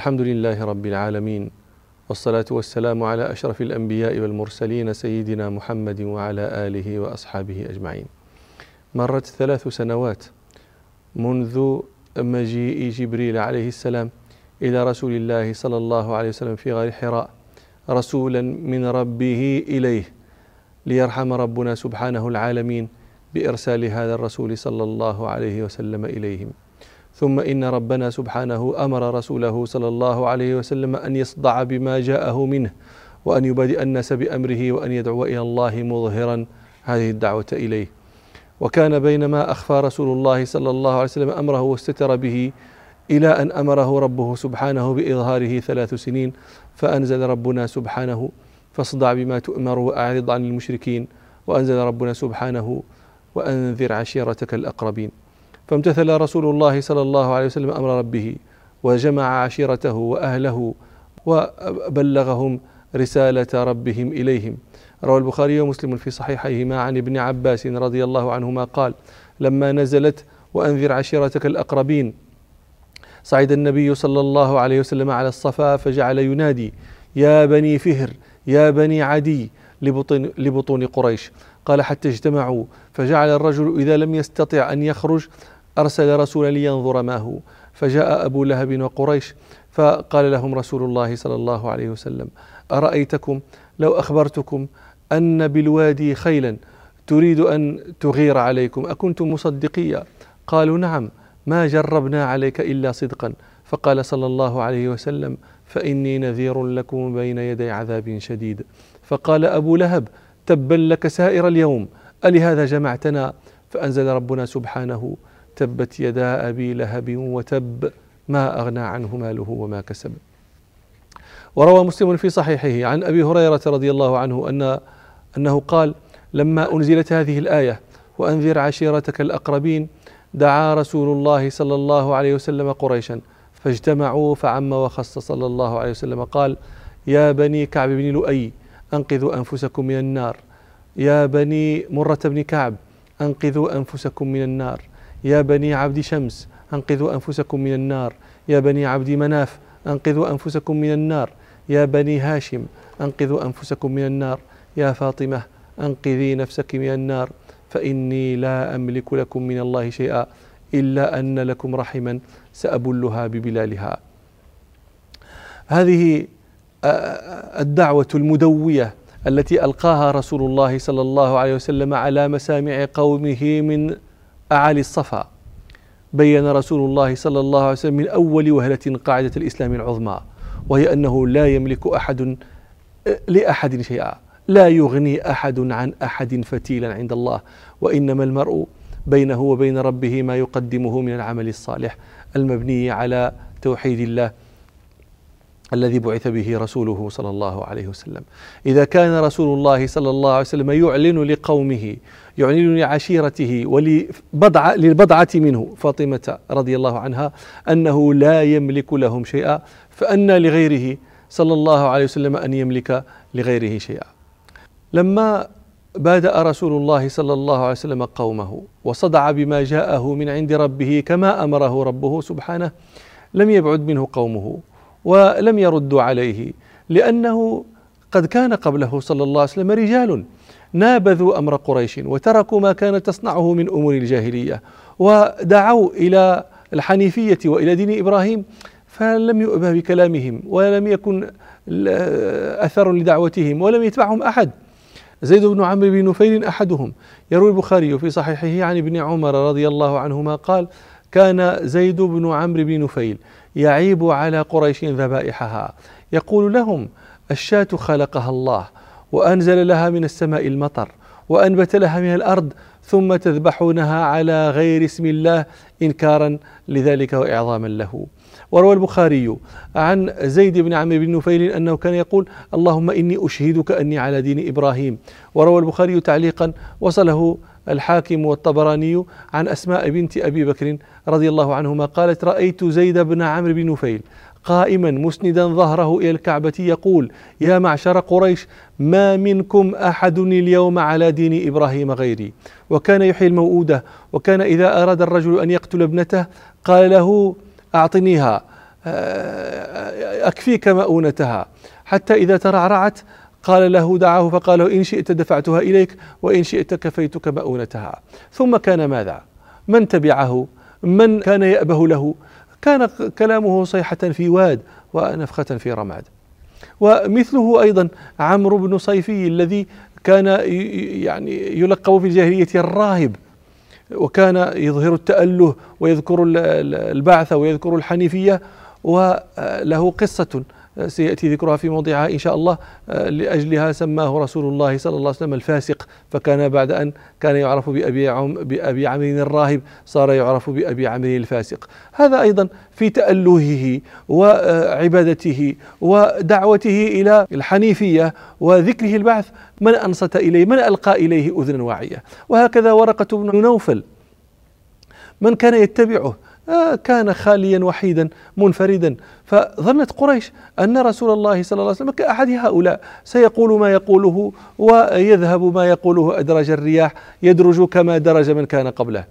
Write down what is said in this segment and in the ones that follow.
الحمد لله رب العالمين والصلاة والسلام على أشرف الأنبياء والمرسلين سيدنا محمد وعلى آله وأصحابه أجمعين. مرت ثلاث سنوات منذ مجيء جبريل عليه السلام إلى رسول الله صلى الله عليه وسلم في غار حراء رسولا من ربه إليه ليرحم ربنا سبحانه العالمين بإرسال هذا الرسول صلى الله عليه وسلم إليهم. ثم إن ربنا سبحانه أمر رسوله صلى الله عليه وسلم أن يصدع بما جاءه منه وأن يبادئ الناس بأمره وأن يدعو إلى الله مظهرا. هذه الدعوة إليه. وكان بينما أخفى رسول الله صلى الله عليه وسلم أمره واستتر به إلى أن أمره ربه سبحانه بإظهاره ثلاث سنين فأنزل ربنا سبحانه فاصدع بما تؤمر وأعرض عن المشركين وأنزل ربنا سبحانه وأنذر عشيرتك الأقربين. فامتثل رسول الله صلى الله عليه وسلم أمر ربه وجمع عشيرته وأهله وبلغهم رسالة ربهم إليهم. روى البخاري ومسلم في صحيحيهما عن ابن عباس رضي الله عنهما قال لما نزلت وأنذر عشيرتك الأقربين صعد النبي صلى الله عليه وسلم على الصفا فجعل ينادي يا بني فهر يا بني عدي لبطن, لبطون قريش. قال حتى اجتمعوا. فجعل الرجل إذا لم يستطع أن يخرج أرسل رسولا لينظر ما هو فجاء أبو لهب وقريش فقال لهم رسول الله صلى الله عليه وسلم أرأيتكم لو أخبرتكم أن بالوادي خيلا تريد أن تغير عليكم أكنتم مصدقيا قالوا نعم ما جربنا عليك إلا صدقا. فقال صلى الله عليه وسلم فإني نذير لكم بين يدي عذاب شديد. فقال أبو لهب تبا لك سائر اليوم ألهذا جمعتنا؟ فأنزل ربنا سبحانه تبت يدا أبي لهب وتب ما أغنى عنه ماله وما كسب. وروى مسلم في صحيحه عن أبي هريرة رضي الله عنه ان أنه قال لما أنزلت هذه الآية وأنذر عشيرتك الأقربين دعا رسول الله صلى الله عليه وسلم قريشا فاجتمعوا فعم وخص صلى الله عليه وسلم قال يا بني كعب بن لؤي أنقذوا أنفسكم من النار يا بني مرة بن كعب أنقذوا أنفسكم من النار يا بني عبد شمس أنقذوا أنفسكم من النار. يا بني عبد مناف أنقذوا أنفسكم من النار. يا بني هاشم أنقذوا أنفسكم من النار. يا فاطمة أنقذي نفسك من النار. فإني لا أملك لكم من الله شيئا إلا أن لكم رحما سأبلها ببلالها. هذه الدعوة المدوية التي ألقاها رسول الله صلى الله عليه وسلم على مسامع قومه من أعالي الصفا. بين رسول الله صلى الله عليه وسلم من أول وهلة قاعدة الإسلام العظمى وهي أنه لا يملك أحد لأحد شيئا. لا يغني أحد عن أحد فتيلا عند الله وإنما المرء بينه وبين ربه ما يقدمه من العمل الصالح المبني على توحيد الله الذي بعث به رسوله صلى الله عليه وسلم. إذا كان رسول الله صلى الله عليه وسلم يعلن لقومه يعلن لعشيرته ولبضعة للبضعة منه فاطمة رضي الله عنها أنه لا يملك لهم شيئا فأن لغيره صلى الله عليه وسلم أن يملك لغيره شيئا. لما بادأ رسول الله صلى الله عليه وسلم قومه وصدع بما جاءه من عند ربه كما أمره ربه سبحانه لم يبعد منه قومه. ولم يردوا عليه لأنه قد كان قبله صلى الله عليه وسلم رجال نابذوا أمر قريش وتركوا ما كانت تصنعه من أمور الجاهلية ودعوا إلى الحنيفية وإلى دين إبراهيم فلم يؤبه بكلامهم ولم يكن أثر لدعوتهم ولم يتبعهم أحد. زيد بن عمرو بن نفيل أحدهم يروي البخاري في صحيحه عن ابن عمر رضي الله عنهما قال كان زيد بن عمرو بن نفيل يعيب على قريش ذبائحها. يقول لهم الشاة خلقها الله وأنزل لها من السماء المطر وأنبت لها من الأرض ثم تذبحونها على غير اسم الله إنكارا لذلك وإعظاما له. وروى البخاري عن زيد بن عمرو بن نفيل أنه كان يقول اللهم إني أشهدك أني على دين إبراهيم. وروى البخاري تعليقا وصله الحاكم والطبراني عن أسماء بنت أبي بكر رضي الله عنهما قالت رأيت زيد بن عمرو بن نفيل قائما مسندا ظهره إلى الكعبة يقول يا معشر قريش ما منكم أحد اليوم على دين إبراهيم غيري؟ وكان يحيي الموءودة وكان إذا أراد الرجل أن يقتل ابنته قال له أعطنيها أكفيك مؤونتها. حتى إذا ترعرعت قال له دعاه فقال له إن شئت دفعتها إليك وإن شئت كفيتك مؤونتها. ثم كان ماذا؟ من تبعه؟ من كان يأبه له؟ كان كلامه صيحة في واد ونفخة في رماد. ومثله أيضا عمرو بن صيفي الذي كان يعني يلقب في الجاهلية الراهب. وكان يظهر التأله ويذكر البعث ويذكر الحنيفية وله قصة. سيأتي ذكرها في موضعها إن شاء الله آه، لأجلها سماه رسول الله صلى الله عليه وسلم الفاسق فكان بعد أن كان يعرف بأبي, عم بأبي عمرو الراهب صار يعرف بأبي عمرو الفاسق. هذا أيضا في تألهه وعبادته ودعوته إلى الحنيفية وذكره البعث من أنصت إليه؟ من ألقى إليه أذنا واعية؟ وهكذا ورقة بن نوفل من كان يتبعه؟ آه، كان خاليا وحيدا منفردا. فظنت قريش أن رسول الله صلى الله عليه وسلم كأحد هؤلاء سيقول ما يقوله ويذهب ما يقوله أدرج الرياح يدرج كما درج من كان قبله.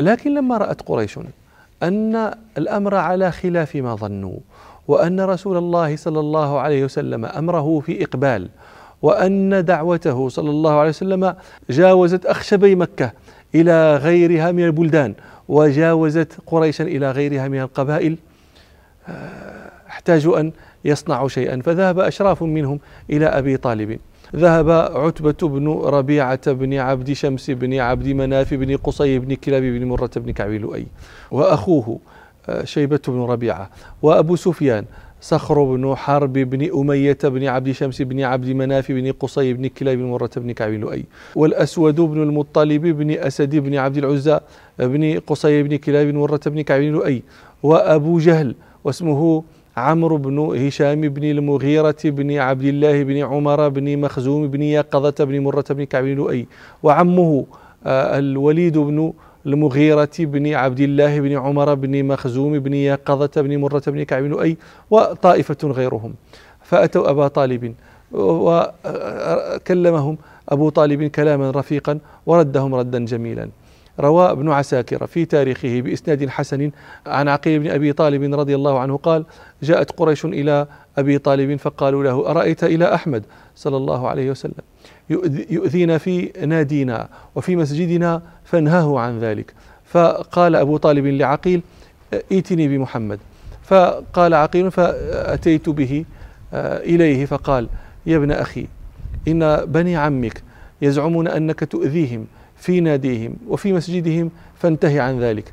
لكن لما رأت قريش أن الأمر على خلاف ما ظنوا وأن رسول الله صلى الله عليه وسلم أمره في إقبال وأن دعوته صلى الله عليه وسلم جاوزت أخشبي مكة إلى غيرها من البلدان. وجاوزت قريشا إلى غيرها من القبائل. آه، احتاجوا أن يصنعوا شيئا. فذهب أشراف منهم إلى أبي طالب. ذهب عتبة بن ربيعة بن عبد شمس بن عبد مناف بن قصي بن كلاب بن مرة بن كعب لؤي وأخوه آه، شيبة بن ربيعة وأبو سفيان صخر بن حرب بن أمية بن عبد شمس بن عبد مناف بن قصي بن كلاب بن مرة بن كعب لؤي. والأسود بن المطلب بن أسد بن عبد العزى بن قصي بن كلاب بن مرة بن كعب لؤي. وأبو جهل واسمه عمرو بن هشام بن المغيرة بن عبد الله بن عمر بن مخزوم بن يقظة بن مرة بن كعب لؤي. وعمه آه، الوليد بن المغيرة بن عبد الله بن عمر بن مخزوم بن يقظة بن مرة بن كعب بن أي وطائفة غيرهم. فأتوا أبا طالب وكلمهم أبو طالب كلاما رفيقا وردهم ردا جميلا. روى ابن عساكر في تاريخه بإسناد حسن عن عقيل بن أبي طالب رضي الله عنه قال جاءت قريش إلى أبي طالب فقالوا له أرأيت إلى أحمد صلى الله عليه وسلم؟ يؤذينا في نادينا وفي مسجدنا فانهاه عن ذلك. فقال أبو طالب لعقيل ائتني بمحمد. فقال عقيل فأتيت به آه، إليه فقال يا ابن أخي إن بني عمك يزعمون أنك تؤذيهم في ناديهم وفي مسجدهم فانتهي عن ذلك.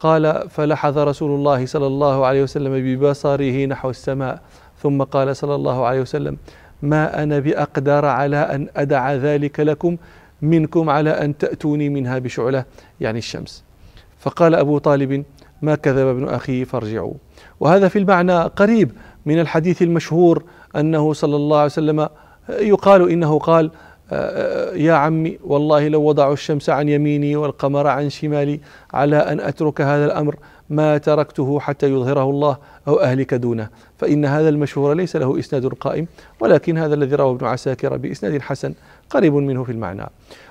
قال فلحظ رسول الله صلى الله عليه وسلم ببصره نحو السماء ثم قال صلى الله عليه وسلم ما أنا بأقدر على أن أدع ذلك لكم منكم على أن تأتوني منها بشعلة يعني الشمس. فقال أبو طالب ما كذب ابن أخي فارجعوا. وهذا في المعنى قريب من الحديث المشهور أنه صلى الله عليه وسلم يقال إنه قال يا عمي والله لو وضعوا الشمس عن يميني والقمر عن شمالي على أن أترك هذا الأمر ما تركته حتى يظهره الله أو أهلك دونه. فإن هذا المشهور ليس له إسناد قائم ولكن هذا الذي رواه ابن عساكر بإسناد حسن قريب منه في المعنى.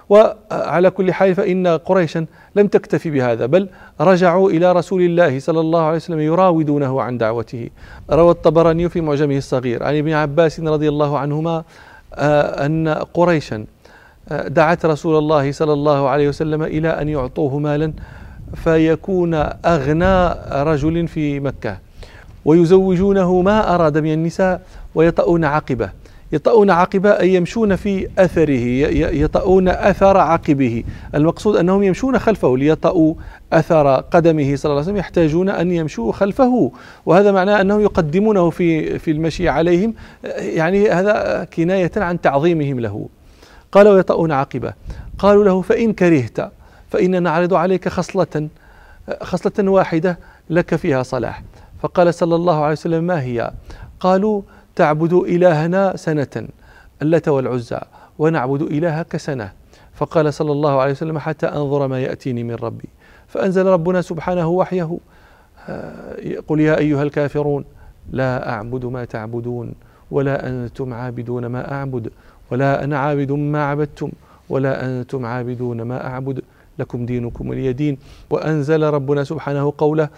وعلى كل حال فإن قريشا لم تكتفي بهذا بل رجعوا إلى رسول الله صلى الله عليه وسلم يراودونه عن دعوته. روى الطبراني في معجمه الصغير عن ابن عباس رضي الله عنهما آه، أن قريشا آه، دعت رسول الله صلى الله عليه وسلم إلى أن يعطوه مالا فيكون أغنى رجل في مكة. ويزوجونه ما أراد من النساء ويطؤون عقبه. يطؤون عقبه أي يمشون في أثره يطؤون أثر عقبه. المقصود أنهم يمشون خلفه ليطؤوا أثر قدمه صلى الله عليه وسلم يحتاجون أن يمشوا خلفه. وهذا معناه أنهم يقدمونه في في المشي عليهم. يعني هذا كناية عن تعظيمهم له. قال ويطؤون عقبه. قالوا له فإن كرهت فإن نعرض عليك خصلة خصلة واحدة لك فيها صلاح. فقال صلى الله عليه وسلم ما هي؟ قالوا تعبد إلهنا سنة اللت والعزى ونعبد إلهك سنة. فقال صلى الله عليه وسلم حتى أنظر ما يأتيني من ربي. فأنزل ربنا سبحانه وحيه. قل يا أيها الكافرون لا أعبد ما تعبدون ولا أنتم عابدون ما أعبد ولا أنا عابد ما عبدتم ولا أنتم عابدون ما أعبد. لكم دينكم ولي دين. وأنزل ربنا سبحانه قوله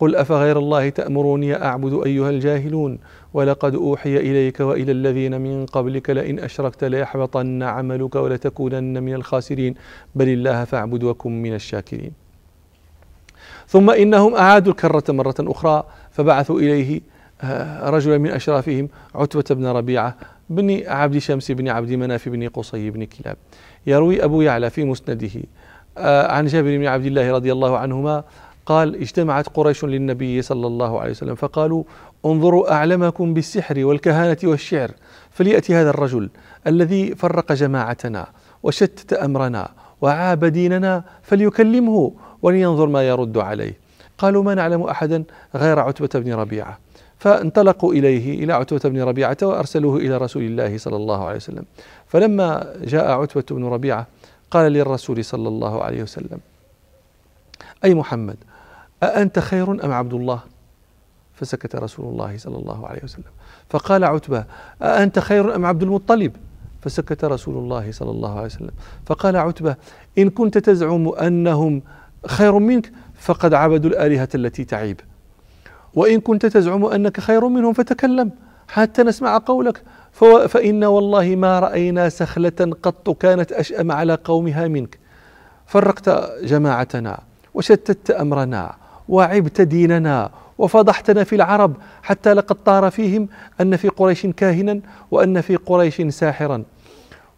قل أفغير الله تأمروني أعبد أيها الجاهلون؟ ولقد أوحي إليك وإلى الذين من قبلك لئن أشركت ليحبطن عملك ولتكونن من الخاسرين. بل الله فاعبد وكن من الشاكرين. ثم إنهم أعادوا الكرة مرة أخرى فبعثوا إليه آه، رجلا من أشرافهم عتبة بن ربيعة بن عبد شمس بن عبد مناف بن قصي بن كلاب. يروي أبو يعلى في مسنده عن جابر بن عبد الله رضي الله عنهما قال اجتمعت قريش للنبي صلى الله عليه وسلم فقالوا انظروا أعلمكم بالسحر والكهانة والشعر فليأتي هذا الرجل الذي فرق جماعتنا وشتت أمرنا وعاب ديننا فليكلمه ولينظر ما يرد عليه. قالوا ما نعلم أحدا غير عتبة بن ربيعة. فانطلقوا إليه إلى عتبة بن ربيعة وأرسلوه إلى رسول الله صلى الله عليه وسلم. فلما جاء عتبة بن ربيعة قال للرسول صلى الله عليه وسلم أي محمد أأنت خير أم عبد الله؟ فسكت رسول الله صلى الله عليه وسلم. فقال عتبة أأنت خير أم عبد المطلب؟ فسكت رسول الله صلى الله عليه وسلم. فقال عتبة إن كنت تزعم أنهم خير منك فقد عبدوا الآلهة التي تعيب. وإن كنت تزعم أنك خير منهم فتكلم حتى نسمع قولك. فإن والله ما رأينا سخلة قط كانت أشأم على قومها منك. فرقت جماعتنا وشتت أمرنا وعبت ديننا وفضحتنا في العرب حتى لقد طار فيهم أن في قريش كاهنا وأن في قريش ساحرا.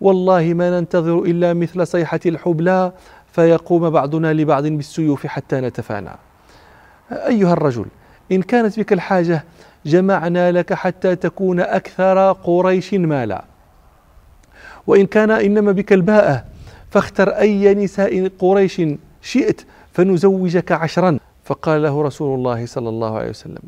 والله ما ننتظر إلا مثل صيحة الحبلى فيقوم بعضنا لبعض بالسيوف حتى نتفانى. أيها الرجل إن كانت بك الحاجة جمعنا لك حتى تكون أكثر قريش مالا. وإن كان إنما بك الباءة فاختر أي نساء قريش شئت فنزوجك عشرا. فقال له رسول الله صلى الله عليه وسلم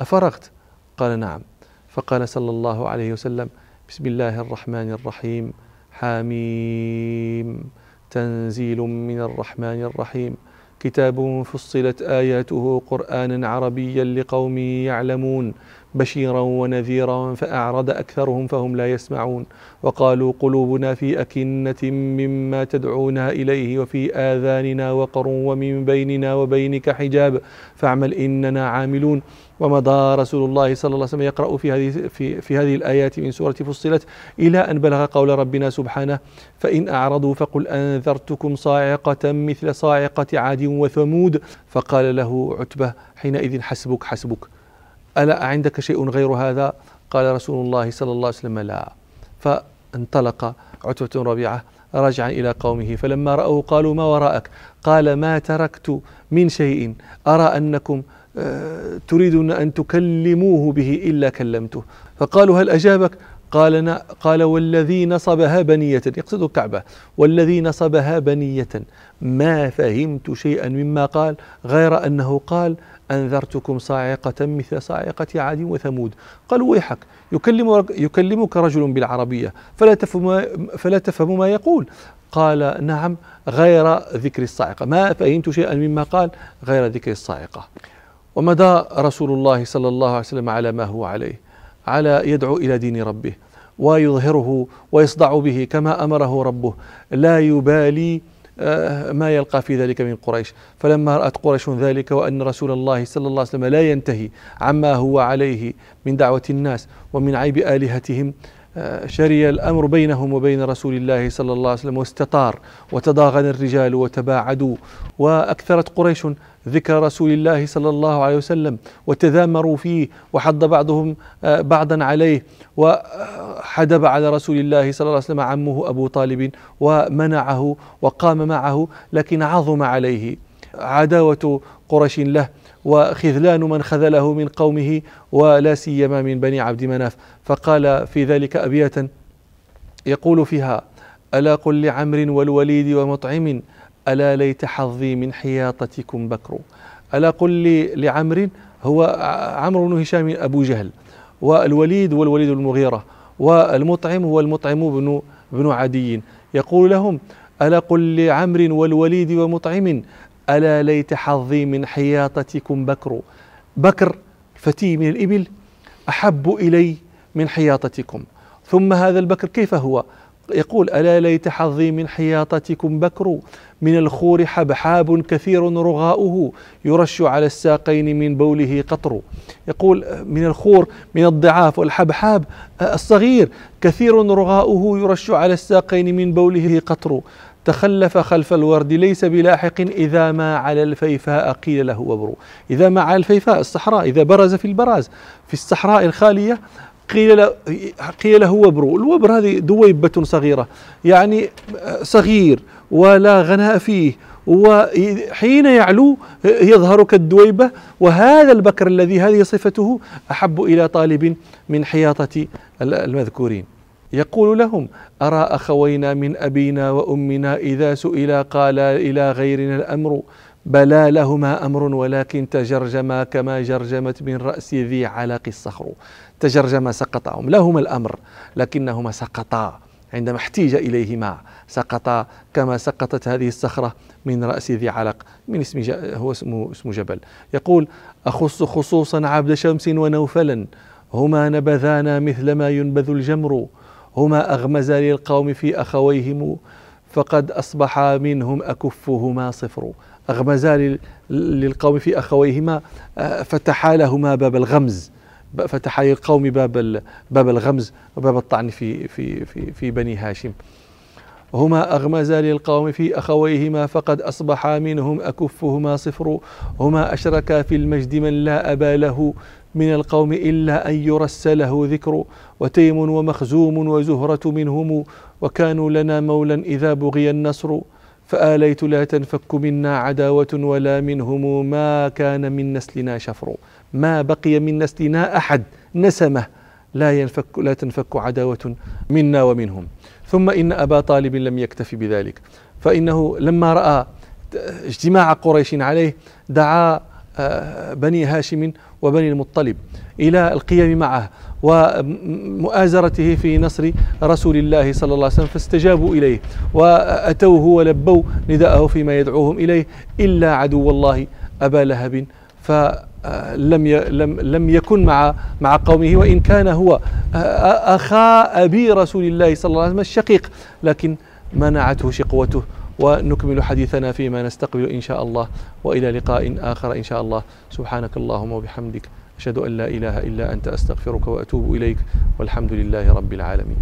أفرغت؟ قال نعم. فقال صلى الله عليه وسلم بسم الله الرحمن الرحيم. حاميم تنزيل من الرحمن الرحيم. كتاب فصلت آياته قرآنا عربيا لقوم يعلمون. بشيرا ونذيرا فأعرض أكثرهم فهم لا يسمعون. وقالوا قلوبنا في أكنة مما تدعونا إليه وفي آذاننا وقر ومن بيننا وبينك حجاب. فاعمل إننا عاملون. ومضى رسول الله صلى الله عليه وسلم يقرأ في هذه في, في هذه الآيات من سورة فصلت إلى أن بلغ قول ربنا سبحانه فإن أعرضوا فقل أنذرتكم صاعقة مثل صاعقة عاد وثمود. فقال له عتبة حينئذ حسبك حسبك. ألا عندك شيء غير هذا؟ قال رسول الله صلى الله عليه وسلم لا. فانطلق عتبة ربيعة راجعا إلى قومه فلما رأوه قالوا ما وراءك؟ قال ما تركت من شيء. أرى أنكم آه، تريدون أن تكلموه به إلا كلمته. فقالوا هل أجابك؟ قال قال والذي نصبها بنية. يقصد الكعبة. والذي نصبها بنية. ما فهمت شيئا مما قال غير أنه قال أنذرتكم صاعقة مثل صاعقة عاد وثمود. قالوا ويحك؟ يكلم يكلمك رجل بالعربية. فلا تفهم فلا تفهم ما يقول. قال نعم غير ذكر الصاعقة. ما فهمت شيئا مما قال؟ غير ذكر الصاعقة. ومدى رسول الله صلى الله عليه وسلم على ما هو عليه على يدعو إلى دين ربه ويظهره ويصدع به كما أمره ربه. لا يبالي ما يلقى في ذلك من قريش. فلما رأت قريش ذلك وأن رسول الله صلى الله عليه وسلم لا ينتهي عما هو عليه من دعوة الناس ومن عيب آلهتهم آه، شري الأمر بينهم وبين رسول الله صلى الله عليه وسلم واستطار وتضاغن الرجال وتباعدوا. وأكثرت قريش ذكر رسول الله صلى الله عليه وسلم وتذامروا فيه وحض بعضهم آه، بعضا عليه وحدب على رسول الله صلى الله عليه وسلم عمه أبو طالب ومنعه وقام معه لكن عظم عليه. عداوة قريش له وخذلان من خذله من قومه ولا سيما من بني عبد مناف. فقال في ذلك أبياتا يقول فيها ألا قل لعمر والوليد ومطعم ألا ليت حظي من حياطتكم بكر. ألا قل لي لعمر هو عمرو بن هشام أبو جهل والوليد والوليد المغيرة والمطعم هو المطعم بن بن عدي. يقول لهم ألا قل لعمر والوليد ومطعم ألا ليت حظي من حياطتكم بكر. بكر فتي من الإبل أحب إلي من حياطتكم ثم هذا البكر كيف هو؟ يقول ألا ليت حظي من حياطتكم بكر؟ من الخور حبحاب كثير رغاؤه يرش على الساقين من بوله قطر. يقول من الخور من الضعاف والحبحاب الصغير كثير رغاؤه يرش على الساقين من بوله قطر. تخلف خلف الورد ليس بلاحق إذا ما على الفيفاء قيل له وبر إذا ما على الفيفاء الصحراء إذا برز في البراز في الصحراء الخالية قيل له قيل له وبر الوبر هذه دويبة صغيرة. يعني صغير ولا غناء فيه وحين يعلو يظهر كالدويبة وهذا البكر الذي هذه صفته أحب إلى طالب من حياطة المذكورين. يقول لهم أرى أخوينا من أبينا وأمنا إذا سئلا قال إلى غيرنا الأمر. بلى لهما أمر ولكن تجرجما كما جرجمت من رأس ذي علق الصخر. تجرجما سقطهم لهما الأمر لكنهما سقطا. عندما احتيج إليهما سقطا كما سقطت هذه الصخرة من رأس ذي علق من اسم هو اسمه اسم جبل. يقول أخص خصوصا عبد شمس ونوفلا هما نبذانا مثل ما ينبذ الجمر هما أغمزا للقوم في أخويهم فقد أصبح منهم أكفهما صفر. أغمزا للقوم في أخويهما آه، فتحا لهما باب الغمز. فتح للقوم باب باب الغمز وباب الطعن في في في في بني هاشم. هما أغمزا للقوم في أخويهما فقد أصبح منهم أكفهما صفر. هما أشركا في المجد من لا أبا له من القوم إلا أن يرس له ذكر. وتيم ومخزوم وزهرة منهم وكانوا لنا مولا إذا بغي النصر. فآليت لا تنفك منا عداوة ولا منهم ما كان من نسلنا شفر. ما بقي من نسلنا أحد نسمة لا ينفك لا تنفك عداوة منا ومنهم. ثم إن أبا طالب لم يكتف بذلك. فإنه لما رأى اجتماع قريش عليه دعا آه، بني هاشم وبني المطلب إلى القيام معه ومؤازرته في نصر رسول الله صلى الله عليه وسلم فاستجابوا إليه وأتوه ولبوا نداءه فيما يدعوهم إليه إلا عدو الله أبا لهب. فلم لم لم يكن مع مع قومه وإن كان هو أخا أبي رسول الله صلى الله عليه وسلم الشقيق. لكن منعته شقوته ونكمل حديثنا فيما نستقبل إن شاء الله وإلى لقاء آخر إن شاء الله. سبحانك اللهم وبحمدك أشهد أن لا إله إلا أنت أستغفرك وأتوب إليك والحمد لله رب العالمين.